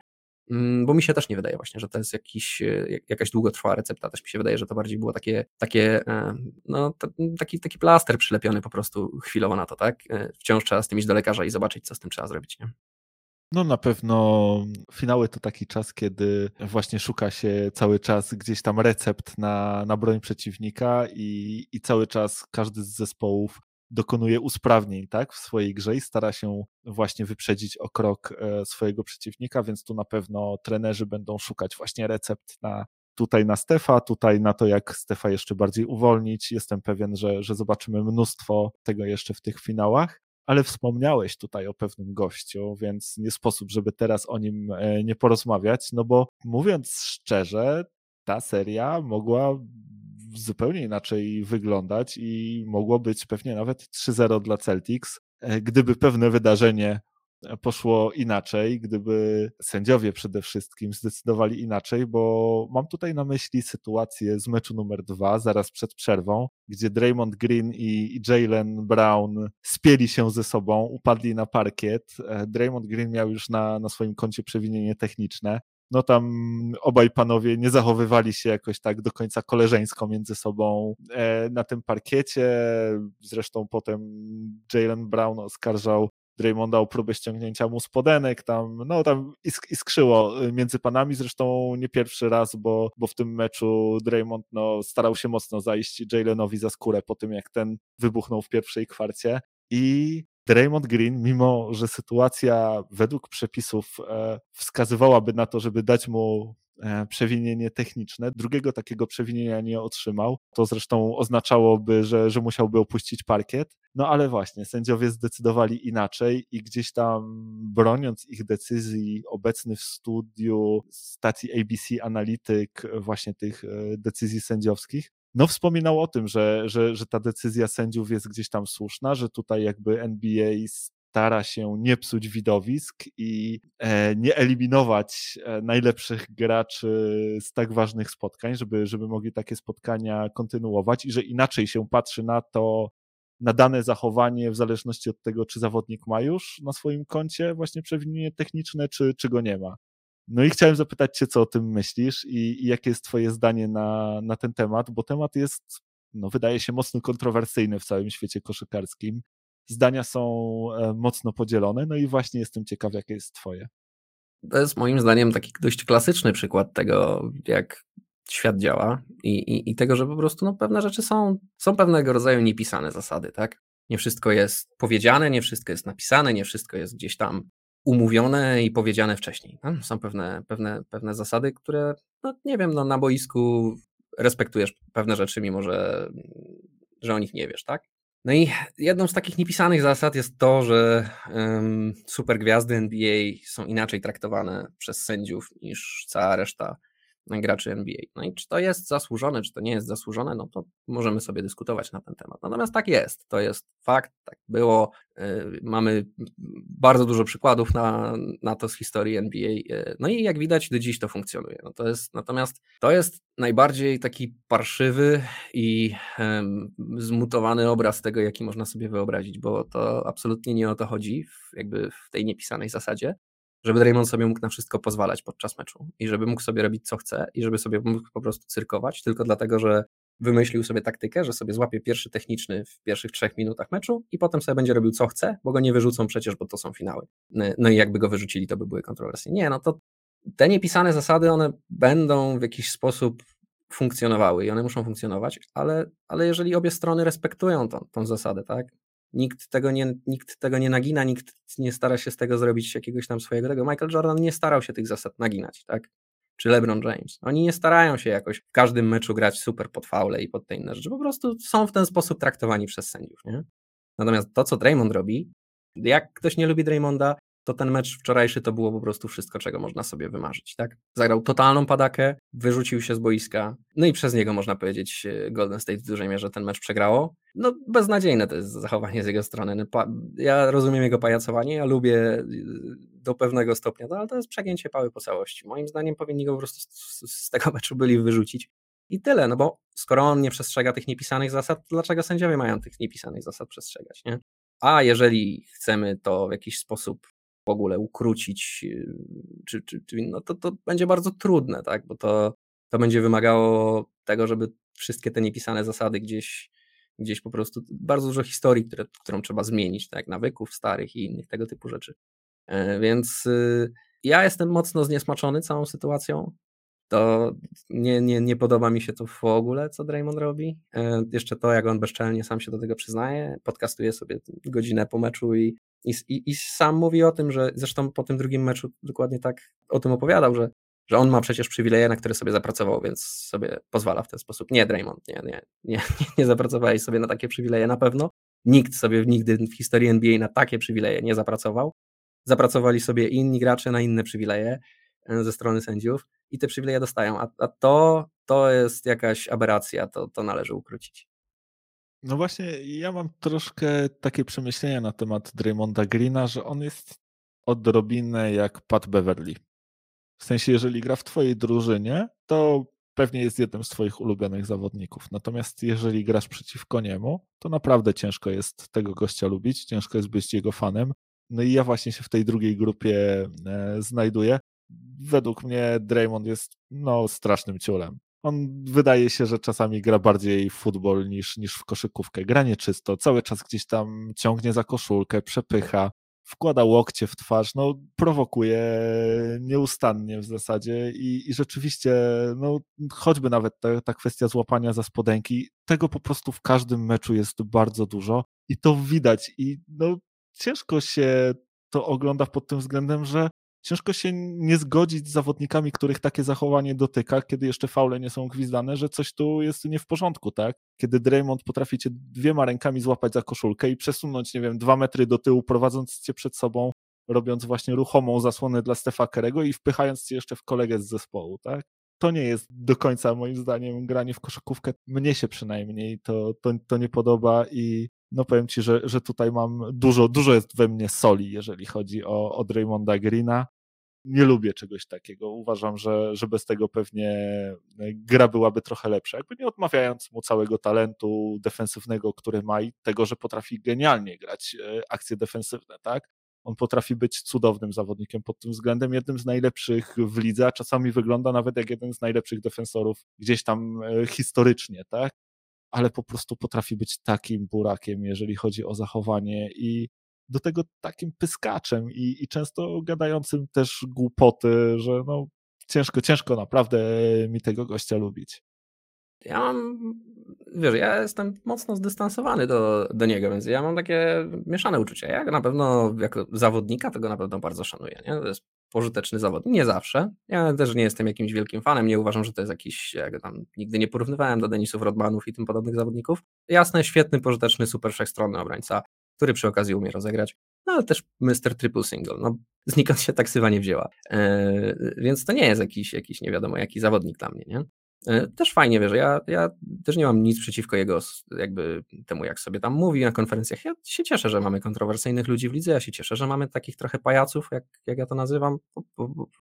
mm, bo mi się też nie wydaje właśnie, że to jest jakiś, jakaś długotrwała recepta, też mi się wydaje, że to bardziej było takie, takie e, no, taki, taki plaster przylepiony po prostu chwilowo na to, tak? E, wciąż trzeba z tym iść do lekarza i zobaczyć, co z tym trzeba zrobić, nie? No na pewno finały to taki czas, kiedy właśnie szuka się cały czas gdzieś tam recept na, na broń przeciwnika i, i cały czas każdy z zespołów dokonuje usprawnień tak, w swojej grze i stara się właśnie wyprzedzić o krok e, swojego przeciwnika, więc tu na pewno trenerzy będą szukać właśnie recept na tutaj na Stefa, tutaj na to, jak Stefa jeszcze bardziej uwolnić. Jestem pewien, że, że zobaczymy mnóstwo tego jeszcze w tych finałach ale wspomniałeś tutaj o pewnym gościu, więc nie sposób, żeby teraz o nim e, nie porozmawiać, no bo mówiąc szczerze, ta seria mogła zupełnie inaczej wyglądać i mogło być pewnie nawet 3-0 dla Celtics, e, gdyby pewne wydarzenie poszło inaczej, gdyby sędziowie przede wszystkim zdecydowali inaczej, bo mam tutaj na myśli sytuację z meczu numer dwa, zaraz przed przerwą, gdzie Draymond Green i Jalen Brown spieli się ze sobą, upadli na parkiet. E, Draymond Green miał już na, na swoim koncie przewinienie techniczne. No tam obaj panowie nie zachowywali się jakoś tak do końca koleżeńsko między sobą e, na tym parkiecie. Zresztą potem Jalen Brown oskarżał Draymonda o próbę ściągnięcia mu spodenek, tam, no tam isk iskrzyło y, między panami, zresztą nie pierwszy raz, bo, bo w tym meczu Draymond no, starał się mocno zajść Jalenowi za skórę po tym, jak ten wybuchnął w pierwszej kwarcie. I Draymond Green, mimo że sytuacja według przepisów e, wskazywałaby na to, żeby dać mu przewinienie techniczne. Drugiego takiego przewinienia nie otrzymał. To zresztą oznaczałoby, że, że musiałby opuścić parkiet. No ale właśnie, sędziowie zdecydowali inaczej i gdzieś tam broniąc ich decyzji, obecny w studiu stacji ABC analityk właśnie tych e, decyzji sędziowskich, no wspominał o tym, że, że, że ta decyzja sędziów jest gdzieś tam słuszna, że tutaj jakby NBA stara się nie psuć widowisk i e, nie eliminować e, najlepszych graczy z tak ważnych spotkań, żeby, żeby mogli takie spotkania kontynuować i że inaczej się patrzy na to, na dane zachowanie w zależności od tego, czy zawodnik ma już na swoim koncie właśnie przewinienie techniczne, czy, czy go nie ma. No i chciałem zapytać Cię, co o tym myślisz i, i jakie jest Twoje zdanie na, na ten temat, bo temat jest, no, wydaje się, mocno kontrowersyjny w całym świecie koszykarskim. Zdania są e, mocno podzielone, no i właśnie jestem ciekaw, jakie jest Twoje. To jest moim zdaniem taki dość klasyczny przykład tego, jak świat działa i, i, i tego, że po prostu no, pewne rzeczy są, są pewnego rodzaju niepisane zasady, tak? Nie wszystko jest powiedziane, nie wszystko jest napisane, nie wszystko jest gdzieś tam umówione i powiedziane wcześniej. No, są pewne, pewne, pewne zasady, które, no nie wiem, no, na boisku respektujesz pewne rzeczy, mimo że, że o nich nie wiesz, tak? No i jedną z takich niepisanych zasad jest to, że um, supergwiazdy NBA są inaczej traktowane przez sędziów niż cała reszta graczy NBA. No i czy to jest zasłużone, czy to nie jest zasłużone, no to możemy sobie dyskutować na ten temat. Natomiast tak jest, to jest fakt, tak było. Y, mamy bardzo dużo przykładów na, na to z historii NBA. Y, no i jak widać, do dziś to funkcjonuje. No to jest, natomiast to jest najbardziej taki parszywy i um, zmutowany obraz tego, jaki można sobie wyobrazić, bo to absolutnie nie o to chodzi, w, jakby w tej niepisanej zasadzie żeby Draymond sobie mógł na wszystko pozwalać podczas meczu i żeby mógł sobie robić co chce i żeby sobie mógł po prostu cyrkować, tylko dlatego, że wymyślił sobie taktykę, że sobie złapie pierwszy techniczny w pierwszych trzech minutach meczu i potem sobie będzie robił co chce, bo go nie wyrzucą przecież, bo to są finały. No i jakby go wyrzucili, to by były kontrowersje. Nie, no to te niepisane zasady, one będą w jakiś sposób funkcjonowały i one muszą funkcjonować, ale, ale jeżeli obie strony respektują tą, tą zasadę, tak? Nikt tego, nie, nikt tego nie nagina, nikt nie stara się z tego zrobić jakiegoś tam swojego tego. Michael Jordan nie starał się tych zasad naginać, tak? Czy LeBron James. Oni nie starają się jakoś w każdym meczu grać super pod faule i pod te inne rzeczy. Po prostu są w ten sposób traktowani przez sędziów, nie? Natomiast to, co Draymond robi, jak ktoś nie lubi Draymonda, to ten mecz wczorajszy to było po prostu wszystko, czego można sobie wymarzyć, tak? Zagrał totalną padakę, wyrzucił się z boiska, no i przez niego można powiedzieć e, Golden State w dużej mierze ten mecz przegrało. No beznadziejne to jest zachowanie z jego strony. No, ja rozumiem jego pajacowanie, ja lubię e, do pewnego stopnia, no, ale to jest przegięcie pały po całości. Moim zdaniem powinni go po prostu z, z tego meczu byli wyrzucić. I tyle, no bo skoro on nie przestrzega tych niepisanych zasad, dlaczego sędziowie mają tych niepisanych zasad przestrzegać, nie? A jeżeli chcemy to w jakiś sposób w ogóle ukrócić, y, czy, czy, czy, no to, to będzie bardzo trudne, tak? bo to, to będzie wymagało tego, żeby wszystkie te niepisane zasady gdzieś, gdzieś po prostu, bardzo dużo historii, które, którą trzeba zmienić, tak, nawyków starych i innych tego typu rzeczy. E, więc y, ja jestem mocno zniesmaczony całą sytuacją. To nie, nie, nie podoba mi się to w ogóle, co Draymond robi. E, jeszcze to, jak on bezczelnie sam się do tego przyznaje, podcastuje sobie godzinę po meczu i i, i, sam mówi o tym, że zresztą po tym drugim meczu dokładnie tak o tym opowiadał, że, że on ma przecież przywileje, na które sobie zapracował, więc sobie pozwala w ten sposób. Nie, Draymond, nie, nie, nie, nie zapracowałeś sobie na takie przywileje na pewno. Nikt sobie nigdy w historii NBA na takie przywileje nie zapracował. Zapracowali sobie inni gracze na inne przywileje e, ze strony sędziów i te przywileje dostają, a, a to, to jest jakaś aberracja, to, to należy ukrócić. No właśnie, ja mam troszkę takie przemyślenia na temat Draymonda Greena, że on jest odrobinę jak Pat Beverly. W sensie, jeżeli gra w twojej drużynie, to pewnie jest jednym z twoich ulubionych zawodników. Natomiast jeżeli grasz przeciwko niemu, to naprawdę ciężko jest tego gościa lubić, ciężko jest być jego fanem. No i ja właśnie się w tej drugiej grupie e, znajduję. Według mnie Draymond jest no strasznym ciulem. On wydaje się, że czasami gra bardziej w futbol niż, niż w koszykówkę. Gra nieczysto, cały czas gdzieś tam ciągnie za koszulkę, przepycha, wkłada łokcie w twarz, no prowokuje nieustannie w zasadzie i, i rzeczywiście, no choćby nawet ta, ta kwestia złapania za spodenki, tego po prostu w każdym meczu jest bardzo dużo i to widać i no ciężko się to ogląda pod tym względem, że ciężko się nie zgodzić z zawodnikami, których takie zachowanie dotyka, kiedy jeszcze faule nie są gwizdane, że coś tu jest nie w porządku, tak? Kiedy Draymond potrafi cię dwiema rękami złapać za koszulkę i przesunąć, nie wiem, dwa metry do tyłu, prowadząc cię przed sobą, robiąc właśnie ruchomą zasłonę dla Stefa Kerego i wpychając cię jeszcze w kolegę z zespołu, tak? To nie jest do końca moim zdaniem granie w koszykówkę. Mnie się przynajmniej to, to, to nie podoba i no powiem ci, że, że tutaj mam dużo, dużo jest we mnie soli, jeżeli chodzi o, o Draymonda Greena nie lubię czegoś takiego. Uważam, że, że bez tego pewnie e, gra byłaby trochę lepsza. Jakby nie odmawiając mu całego talentu defensywnego, który ma i tego, że potrafi genialnie grać e, akcje defensywne, tak? On potrafi być cudownym zawodnikiem pod tym względem, jednym z najlepszych w lidze, a czasami wygląda nawet jak jeden z najlepszych defensorów gdzieś tam e, historycznie, tak? Ale po prostu potrafi być takim burakiem, jeżeli chodzi o zachowanie i do tego takim pyskaczem i, i często gadającym też głupoty, że no ciężko, ciężko naprawdę mi tego gościa lubić. Ja mam, wiesz, ja jestem mocno zdystansowany do, do niego, więc ja mam takie mieszane uczucia. Ja na pewno jako zawodnika tego na pewno bardzo szanuję. Nie? To jest pożyteczny zawodnik. Nie zawsze. Ja też nie jestem jakimś wielkim fanem, nie uważam, że to jest jakiś, jak tam nigdy nie porównywałem do Denisów Rodmanów i tym podobnych zawodników. Jasne, świetny, pożyteczny, super wszechstronny obrońca, który przy okazji umie rozegrać, no ale też Mr. Triple Single. No, znikąd się taksywa nie wzięła. Eee, więc to nie jest jakiś, jakiś nie wiadomo jaki zawodnik dla mnie, nie? E, też fajnie, wiesz, ja, ja też nie mam nic przeciwko jego jakby temu, jak sobie tam mówi na konferencjach. Ja się cieszę, że mamy kontrowersyjnych ludzi w lidze, ja się cieszę, że mamy takich trochę pajaców, jak, jak ja to nazywam.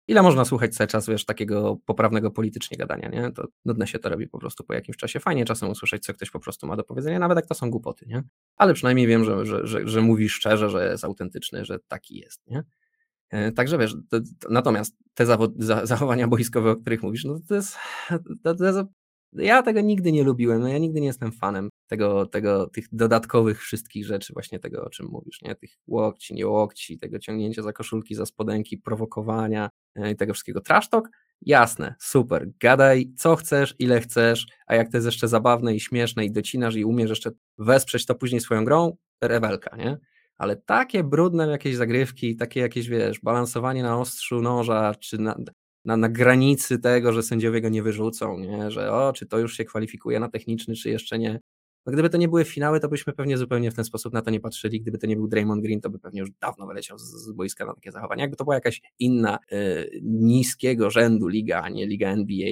Ile można słuchać cały czas, wiesz, takiego poprawnego politycznie gadania, nie? To nudne się to robi po prostu po jakimś czasie. Fajnie czasem usłyszeć, co ktoś po prostu ma do powiedzenia, nawet jak to są głupoty, nie? Ale przynajmniej wiem, że, że, że, że mówi szczerze, że jest autentyczny, że taki jest, nie? E, także wiesz, to, to, natomiast te za, zachowania boiskowe, o których mówisz, no to jest, to, to jest, ja tego nigdy nie lubiłem, no ja nigdy nie jestem fanem tego, tego, tych dodatkowych wszystkich rzeczy, właśnie tego, o czym mówisz, nie? Tych łokci, nie łokci, tego ciągnięcia za koszulki, za spodenki, prowokowania e, i tego wszystkiego. Trash talk? Jasne, super, gadaj co chcesz, ile chcesz, a jak to jest jeszcze zabawne i śmieszne i docinasz i umiesz jeszcze wesprzeć to później swoją grą, rewelka, nie? Ale takie brudne jakieś zagrywki, takie jakieś, wiesz, balansowanie na ostrzu noża, czy na, na, na granicy tego, że sędziowie go nie wyrzucą, nie? że o, czy to już się kwalifikuje na techniczny, czy jeszcze nie. No gdyby to nie były finały, to byśmy pewnie zupełnie w ten sposób na to nie patrzyli. Gdyby to nie był Draymond Green, to by pewnie już dawno wyleciał z, z boiska na takie zachowania. Jakby to była jakaś inna, y, niskiego rzędu liga, a nie liga NBA,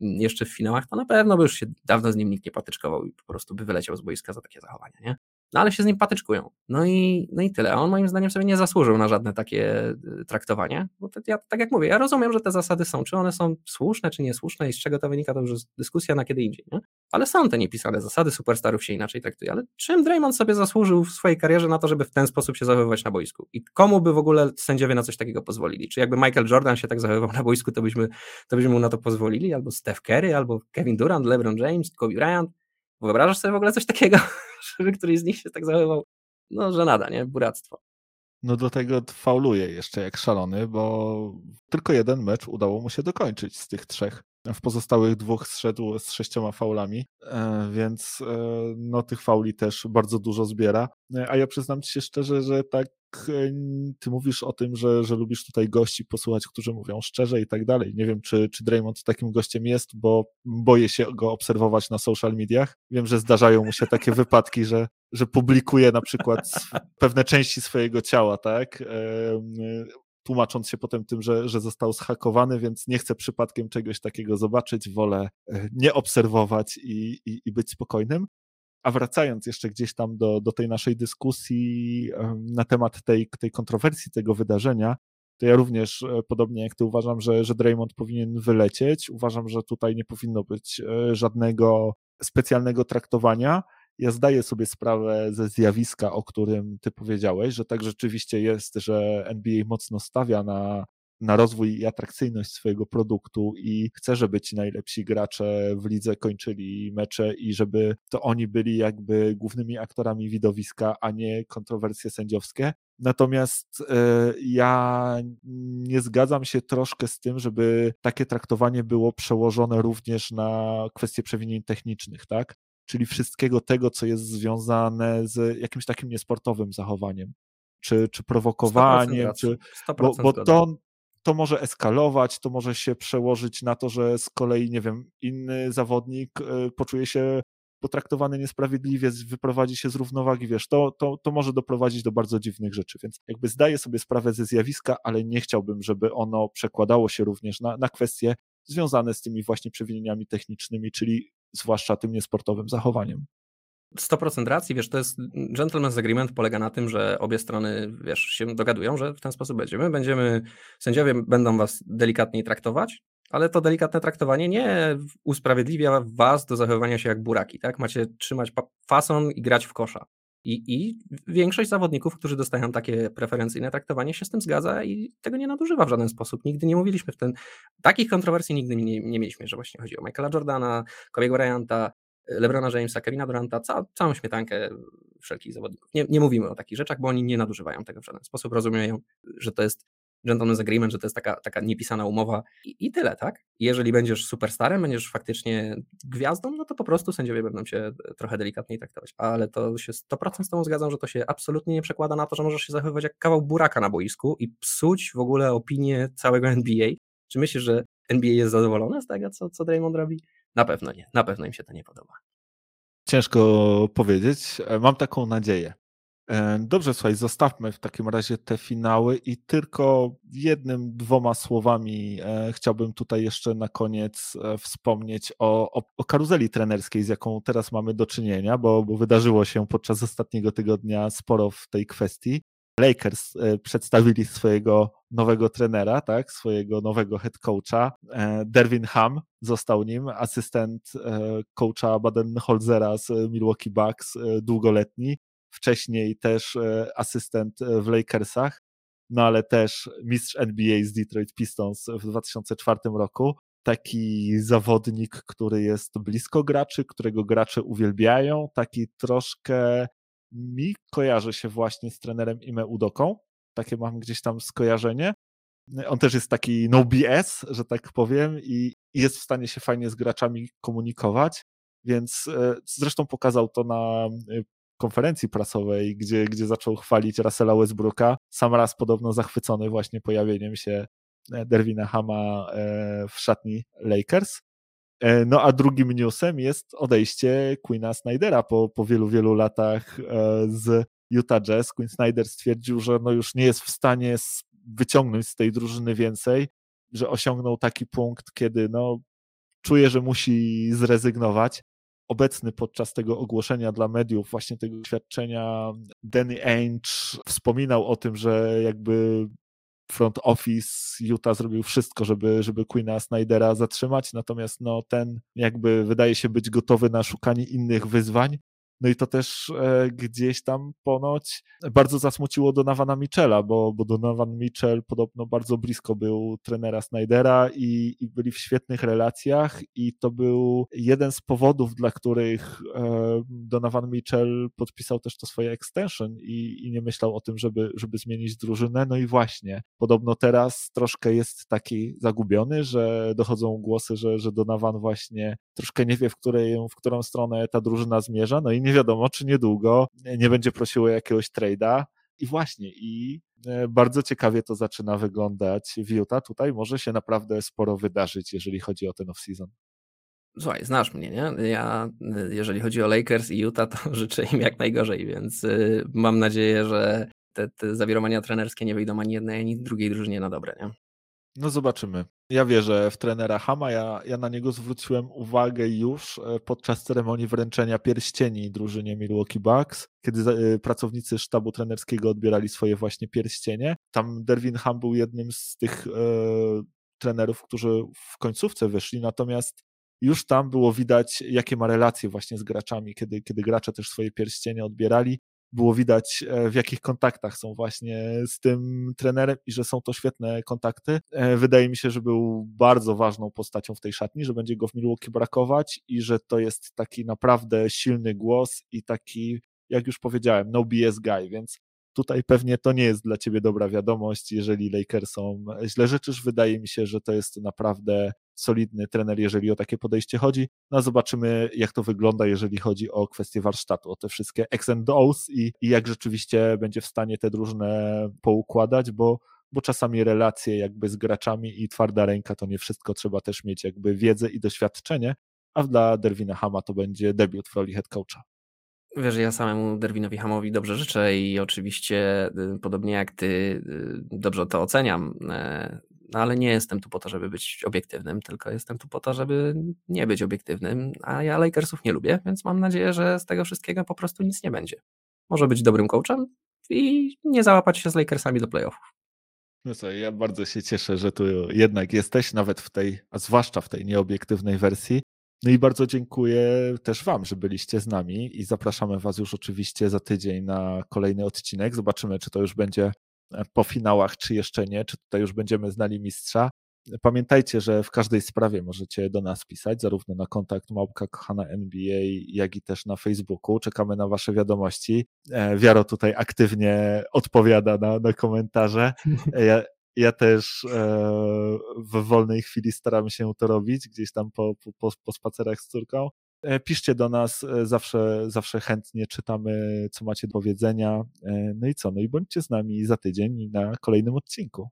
jeszcze w finałach, to na pewno by już się dawno z nim nikt nie patyczkował i po prostu by wyleciał z boiska za takie zachowania, nie? No ale się z nim patyczkują. No i, no i tyle. A on moim zdaniem sobie nie zasłużył na żadne takie y, traktowanie. Bo to, ja, tak jak mówię, ja rozumiem, że te zasady są. Czy one są słuszne, czy niesłuszne i z czego to wynika, to już dyskusja na kiedy indziej. Nie? Ale są te niepisane zasady, superstarów się inaczej traktuje. Ale czym Draymond sobie zasłużył w swojej karierze na to, żeby w ten sposób się zachowywać na boisku? I komu by w ogóle sędziowie na coś takiego pozwolili? Czy jakby Michael Jordan się tak zachowywał na boisku, to byśmy, to byśmy mu na to pozwolili? Albo Steph Curry, albo Kevin Durant, LeBron James, Kobe Bryant? Wyobrażasz sobie w ogóle coś takiego, żeby któryś z nich się tak zachowywał? No, że nada, nie? Buractwo. No do tego fauluje jeszcze jak szalony, bo tylko jeden mecz udało mu się dokończyć z tych trzech. W pozostałych dwóch zszedł z sześcioma faulami, e, więc e, no tych fauli też bardzo dużo zbiera. E, a ja przyznam ci się szczerze, że tak ty mówisz o tym, że, że lubisz tutaj gości posłuchać, którzy mówią szczerze i tak dalej. Nie wiem, czy, czy Draymond takim gościem jest, bo boję się go obserwować na social mediach. Wiem, że zdarzają mu się takie wypadki, że, że publikuje na przykład pewne części swojego ciała, tak? Tłumacząc się potem tym, że, że został zhakowany, więc nie chcę przypadkiem czegoś takiego zobaczyć, wolę e, nie obserwować i, i, i być spokojnym. A wracając jeszcze gdzieś tam do, do tej naszej dyskusji na temat tej, tej kontrowersji, tego wydarzenia, to ja również, e, podobnie jak ty, uważam, że, że Draymond powinien wylecieć. Uważam, że tutaj nie powinno być e, żadnego specjalnego traktowania. Ja zdaję sobie sprawę ze zjawiska, o którym ty powiedziałeś, że tak rzeczywiście jest, że NBA mocno stawia na na rozwój i atrakcyjność swojego produktu i chce, żeby ci najlepsi gracze w lidze kończyli mecze i żeby to oni byli jakby głównymi aktorami widowiska, a nie kontrowersje sędziowskie. Natomiast e, ja nie zgadzam się troszkę z tym, żeby takie traktowanie było przełożone również na kwestie przewinień technicznych, tak? Czyli wszystkiego tego, co jest związane z jakimś takim niesportowym zachowaniem czy, czy prowokowaniem, czy, bo, bo to, to może eskalować, to może się przełożyć na to, że z kolei, nie wiem, inny zawodnik e, poczuje się potraktowany niesprawiedliwie, wyprowadzi się z równowagi, wiesz, to, to, to może doprowadzić do bardzo dziwnych rzeczy, więc jakby zdaję sobie sprawę ze zjawiska, ale nie chciałbym, żeby ono przekładało się również na, na kwestie związane z tymi właśnie przewinieniami technicznymi, czyli zwłaszcza tym niesportowym zachowaniem. 100% racji, wiesz, to jest gentleman's agreement polega na tym, że obie strony, wiesz, się dogadują, że w ten sposób będziemy. Będziemy, sędziowie będą was delikatniej traktować, ale to delikatne traktowanie nie usprawiedliwia was do zachowywania się jak buraki, tak? Macie trzymać fason i grać w kosza. I, I większość zawodników, którzy dostają takie preferencyjne traktowanie, się z tym zgadza i tego nie nadużywa w żaden sposób. Nigdy nie mówiliśmy w ten. Takich kontrowersji nigdy nie, nie mieliśmy, że właśnie chodzi o Michaela Jordana, Kobiego Bryanta, Lebrona Jamesa, Kevina Duranta, ca, całą śmietankę wszelkich zawodników. Nie, nie mówimy o takich rzeczach, bo oni nie nadużywają tego w żaden sposób. Rozumieją, że to jest gentleman's agreement, że to jest taka, taka niepisana umowa i, i tyle, tak? Jeżeli będziesz superstarem, będziesz faktycznie gwiazdą, no to po prostu sędziowie będą cię trochę delikatniej traktować. Ale to się 100% z tobą zgadzam, że to się absolutnie nie przekłada na to, że możesz się zachowywać jak kawał buraka na boisku i psuć w ogóle opinię całego NBA. Czy myślisz, że NBA jest zadowolone z tego, co, co Draymond robi? Na pewno nie. Na pewno im się to nie podoba. Ciężko powiedzieć. Mam taką nadzieję. E, dobrze, słuchaj, zostawmy w takim razie te finały i tylko jednym, dwoma słowami e, chciałbym tutaj jeszcze na koniec e, wspomnieć o, o, o karuzeli trenerskiej, z jaką teraz mamy do czynienia, bo, bo wydarzyło się podczas ostatniego tygodnia sporo w tej kwestii. Lakers przedstawili swojego nowego trenera, tak, swojego nowego head coacha. Derwin Ham został nim, asystent coacha Baden-Holzera z Milwaukee Bucks, długoletni wcześniej też e, asystent e, w Lakersach, no ale też mistrz NBA z Detroit Pistons w 2004 roku. Taki zawodnik, który jest blisko graczy, którego gracze uwielbiają, taki troszkę mi kojarzy się właśnie z trenerem Ime Udoką. Takie mam gdzieś tam skojarzenie. On też jest taki no BS, że tak powiem, i jest w stanie się fajnie z graczami komunikować. Więc e, zresztą pokazał to na konferencji prasowej, gdzie, gdzie zaczął chwalić Russella Westbrooka. Sam raz podobno zachwycony właśnie pojawieniem się e, Derwina Hama e, w szatni Lakers. E, no a drugim newsem jest odejście Queena Snydera po, po wielu, wielu latach z Utah Jazz. Queen Snyder stwierdził, że no już nie jest w stanie wyciągnąć z tej drużyny więcej, że osiągnął taki punkt, kiedy no, czuje, że musi zrezygnować obecny podczas tego ogłoszenia dla mediów właśnie tego świadczenia Danny Ainge wspominał o tym, że jakby front office Utah zrobił wszystko, żeby, żeby Queena Snydera zatrzymać, natomiast no, ten jakby wydaje się być gotowy na szukanie innych wyzwań. No i to też e, gdzieś tam ponoć bardzo zasmuciło Donavana Michela, bo, bo Donovan Mitchell podobno bardzo blisko był trenera Snydera i, i byli w świetnych relacjach i to był jeden z powodów, dla których e, Donovan Mitchell podpisał też to swoje extension i, i nie myślał o tym, żeby, żeby zmienić drużynę. No i właśnie, podobno teraz troszkę jest taki zagubiony, że dochodzą głosy, że, że Donovan właśnie troszkę nie wie, w, której, w którą stronę ta drużyna zmierza, no i nie wiadomo, czy niedługo nie będzie prosiło jakiegoś trade'a. I właśnie, i e, bardzo ciekawie to zaczyna wyglądać w Utah. Tutaj może się naprawdę sporo wydarzyć, jeżeli chodzi o ten off-season. Słuchaj, znasz mnie, nie? Ja, jeżeli chodzi o Lakers i Utah, to życzę im jak najgorzej, więc mam nadzieję, że te, te zawirowania trenerskie nie wyjdą ani jednej, ani drugiej drużynie na dobre, nie? No zobaczymy. Ja wierzę w trenera Hama. Ja, ja na niego zwróciłem uwagę już e, podczas ceremonii wręczenia pierścieni drużynie Milwaukee Bucks, kiedy e, pracownicy sztabu trenerskiego odbierali swoje właśnie pierścienie. Tam Derwin Ham był jednym z tych e, trenerów, którzy w końcówce wyszli, natomiast już tam było widać, jakie ma relacje właśnie z graczami, kiedy, kiedy gracze też swoje pierścienie odbierali było widać, e, w jakich kontaktach są właśnie z tym trenerem i że są to świetne kontakty. E, wydaje mi się, że był bardzo ważną postacią w tej szatni, że będzie go w Milwaukee brakować i że to jest taki naprawdę silny głos i taki, jak już powiedziałem, no BS guy, więc tutaj pewnie to nie jest dla ciebie dobra wiadomość, jeżeli Lakersom źle życzysz. Wydaje mi się, że to jest naprawdę solidny trener, jeżeli o takie podejście chodzi. No zobaczymy, jak to wygląda, jeżeli chodzi o kwestie warsztatu, o te wszystkie X and O's i, i jak rzeczywiście będzie w stanie te różne poukładać, bo bo czasami relacje jakby z graczami i twarda ręka to nie wszystko, trzeba też mieć jakby wiedzę i doświadczenie, a dla Derwina Hama to będzie debiut w roli head coacha. Wiesz, ja samemu Derwinowi Hamowi dobrze życzę i oczywiście y, podobnie jak ty y, dobrze to oceniam, e, no ale nie jestem tu po to, żeby być obiektywnym, tylko jestem tu po to, żeby nie być obiektywnym, a ja Lakersów nie lubię, więc mam nadzieję, że z tego wszystkiego po prostu nic nie będzie. Może być dobrym coachem i nie załapać się z Lakersami do playoffów. No co, ja bardzo się cieszę, że tu jednak jesteś, nawet w tej, a zwłaszcza w tej nieobiektywnej wersji. No i bardzo dziękuję też Wam, że byliście z nami i zapraszamy Was już oczywiście za tydzień na kolejny odcinek. Zobaczymy, czy to już będzie e, po finałach, czy jeszcze nie, czy tutaj już będziemy znali mistrza. Pamiętajcie, że w każdej sprawie możecie do nas pisać, zarówno na kontakt małpka kochana NBA, jak i też na Facebooku. Czekamy na Wasze wiadomości. E, Wiaro tutaj aktywnie odpowiada na, na komentarze. Ja, ja też e, w wolnej chwili staram się to robić, gdzieś tam po, po, po spacerach z córką. E, piszcie do nas, zawsze, zawsze chętnie czytamy, co macie do powiedzenia. No i co? No i bądźcie z nami za tydzień na kolejnym odcinku.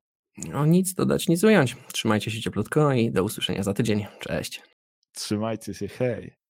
No nic dodać, nic ująć. Trzymajcie się cieplutko i do usłyszenia za tydzień. Cześć. Trzymajcie się, hej.